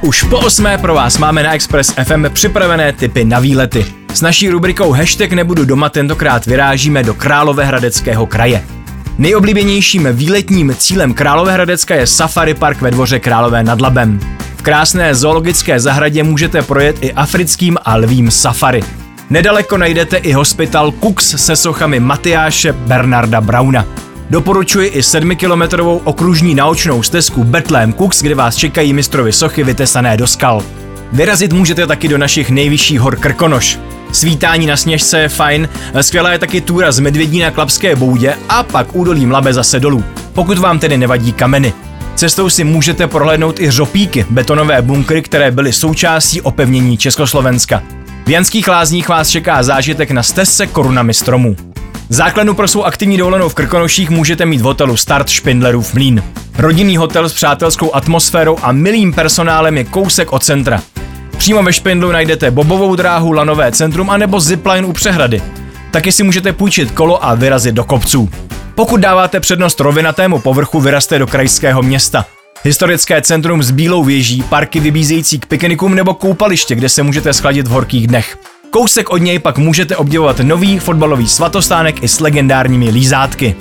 Už po osmé pro vás máme na Express FM připravené typy na výlety. S naší rubrikou Hashtag nebudu doma tentokrát vyrážíme do Královéhradeckého kraje. Nejoblíbenějším výletním cílem Královéhradecka je Safari Park ve dvoře Králové nad Labem. V krásné zoologické zahradě můžete projet i africkým a lvým safari. Nedaleko najdete i hospital Cooks se sochami Matyáše Bernarda Brauna. Doporučuji i 7-kilometrovou okružní naučnou stezku Bethlehem Cooks, kde vás čekají mistrovy sochy vytesané do skal. Vyrazit můžete taky do našich nejvyšších hor Krkonoš. Svítání na sněžce je fajn, skvělá je taky túra z Medvědí na Klapské boudě a pak údolí Mlabe zase dolů, pokud vám tedy nevadí kameny. Cestou si můžete prohlédnout i řopíky, betonové bunkry, které byly součástí opevnění Československa. V Janských lázních vás čeká zážitek na stezce korunami stromů. Základnu pro svou aktivní dovolenou v Krkonoších můžete mít v hotelu Start Špindlerův mlín. Rodinný hotel s přátelskou atmosférou a milým personálem je kousek od centra. Přímo ve Špindlu najdete bobovou dráhu, lanové centrum a nebo zipline u přehrady. Taky si můžete půjčit kolo a vyrazit do kopců. Pokud dáváte přednost rovinatému povrchu, vyraste do krajského města. Historické centrum s bílou věží, parky vybízející k piknikům nebo koupaliště, kde se můžete schladit v horkých dnech. Kousek od něj pak můžete obdivovat nový fotbalový svatostánek i s legendárními lízátky.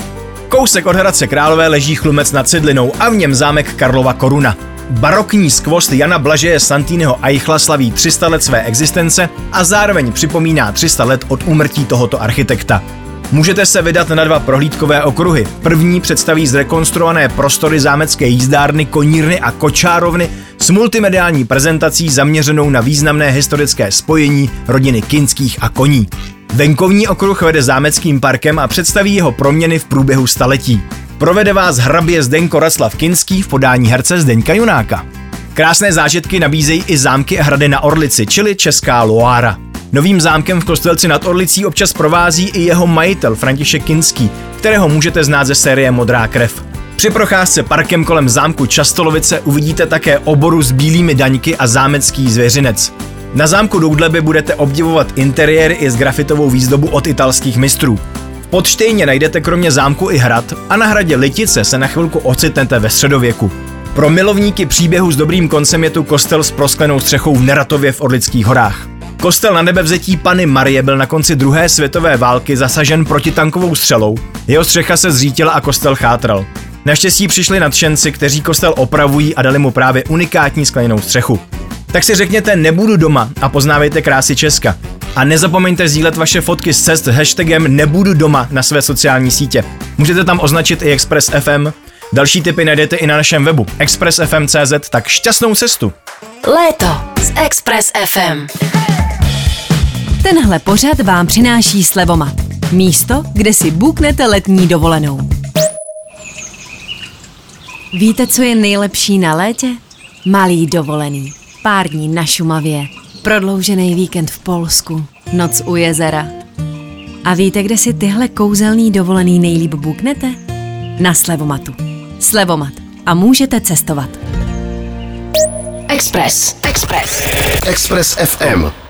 Kousek od Hradce Králové leží chlumec nad Sedlinou a v něm zámek Karlova Koruna. Barokní skvost Jana Blažeje Santýnyho Eichla slaví 300 let své existence a zároveň připomíná 300 let od úmrtí tohoto architekta. Můžete se vydat na dva prohlídkové okruhy. První představí zrekonstruované prostory zámecké jízdárny, konírny a kočárovny s multimediální prezentací zaměřenou na významné historické spojení rodiny Kinských a koní. Venkovní okruh vede zámeckým parkem a představí jeho proměny v průběhu staletí. Provede vás hrabě Zdenko Raclav Kinský v podání herce Zdeňka Junáka. Krásné zážitky nabízejí i zámky a hrady na Orlici, čili Česká Loára. Novým zámkem v Kostelci nad Orlicí občas provází i jeho majitel František Kinský, kterého můžete znát ze série Modrá krev. Při procházce parkem kolem zámku Častolovice uvidíte také oboru s bílými daňky a zámecký zvěřinec. Na zámku Doudleby budete obdivovat interiéry i s grafitovou výzdobu od italských mistrů. V Podštejně najdete kromě zámku i hrad a na hradě Litice se na chvilku ocitnete ve středověku. Pro milovníky příběhu s dobrým koncem je tu kostel s prosklenou střechou v Neratově v Orlických horách. Kostel na nebevzetí Pany Marie byl na konci druhé světové války zasažen protitankovou střelou. Jeho střecha se zřítila a kostel chátral. Naštěstí přišli nadšenci, kteří kostel opravují a dali mu právě unikátní skleněnou střechu. Tak si řekněte nebudu doma a poznávejte krásy Česka. A nezapomeňte sdílet vaše fotky s cest hashtagem nebudu doma na své sociální sítě. Můžete tam označit i Express FM. Další tipy najdete i na našem webu expressfm.cz, tak šťastnou cestu! Léto s Express FM. Tenhle pořad vám přináší Slevomat. Místo, kde si buknete letní dovolenou. Víte, co je nejlepší na létě? Malý dovolený. Pár dní na Šumavě. Prodloužený víkend v Polsku. Noc u jezera. A víte, kde si tyhle kouzelný dovolený nejlíp buknete? Na Slevomatu. Slevomat. A můžete cestovat. Express. Express. Express FM.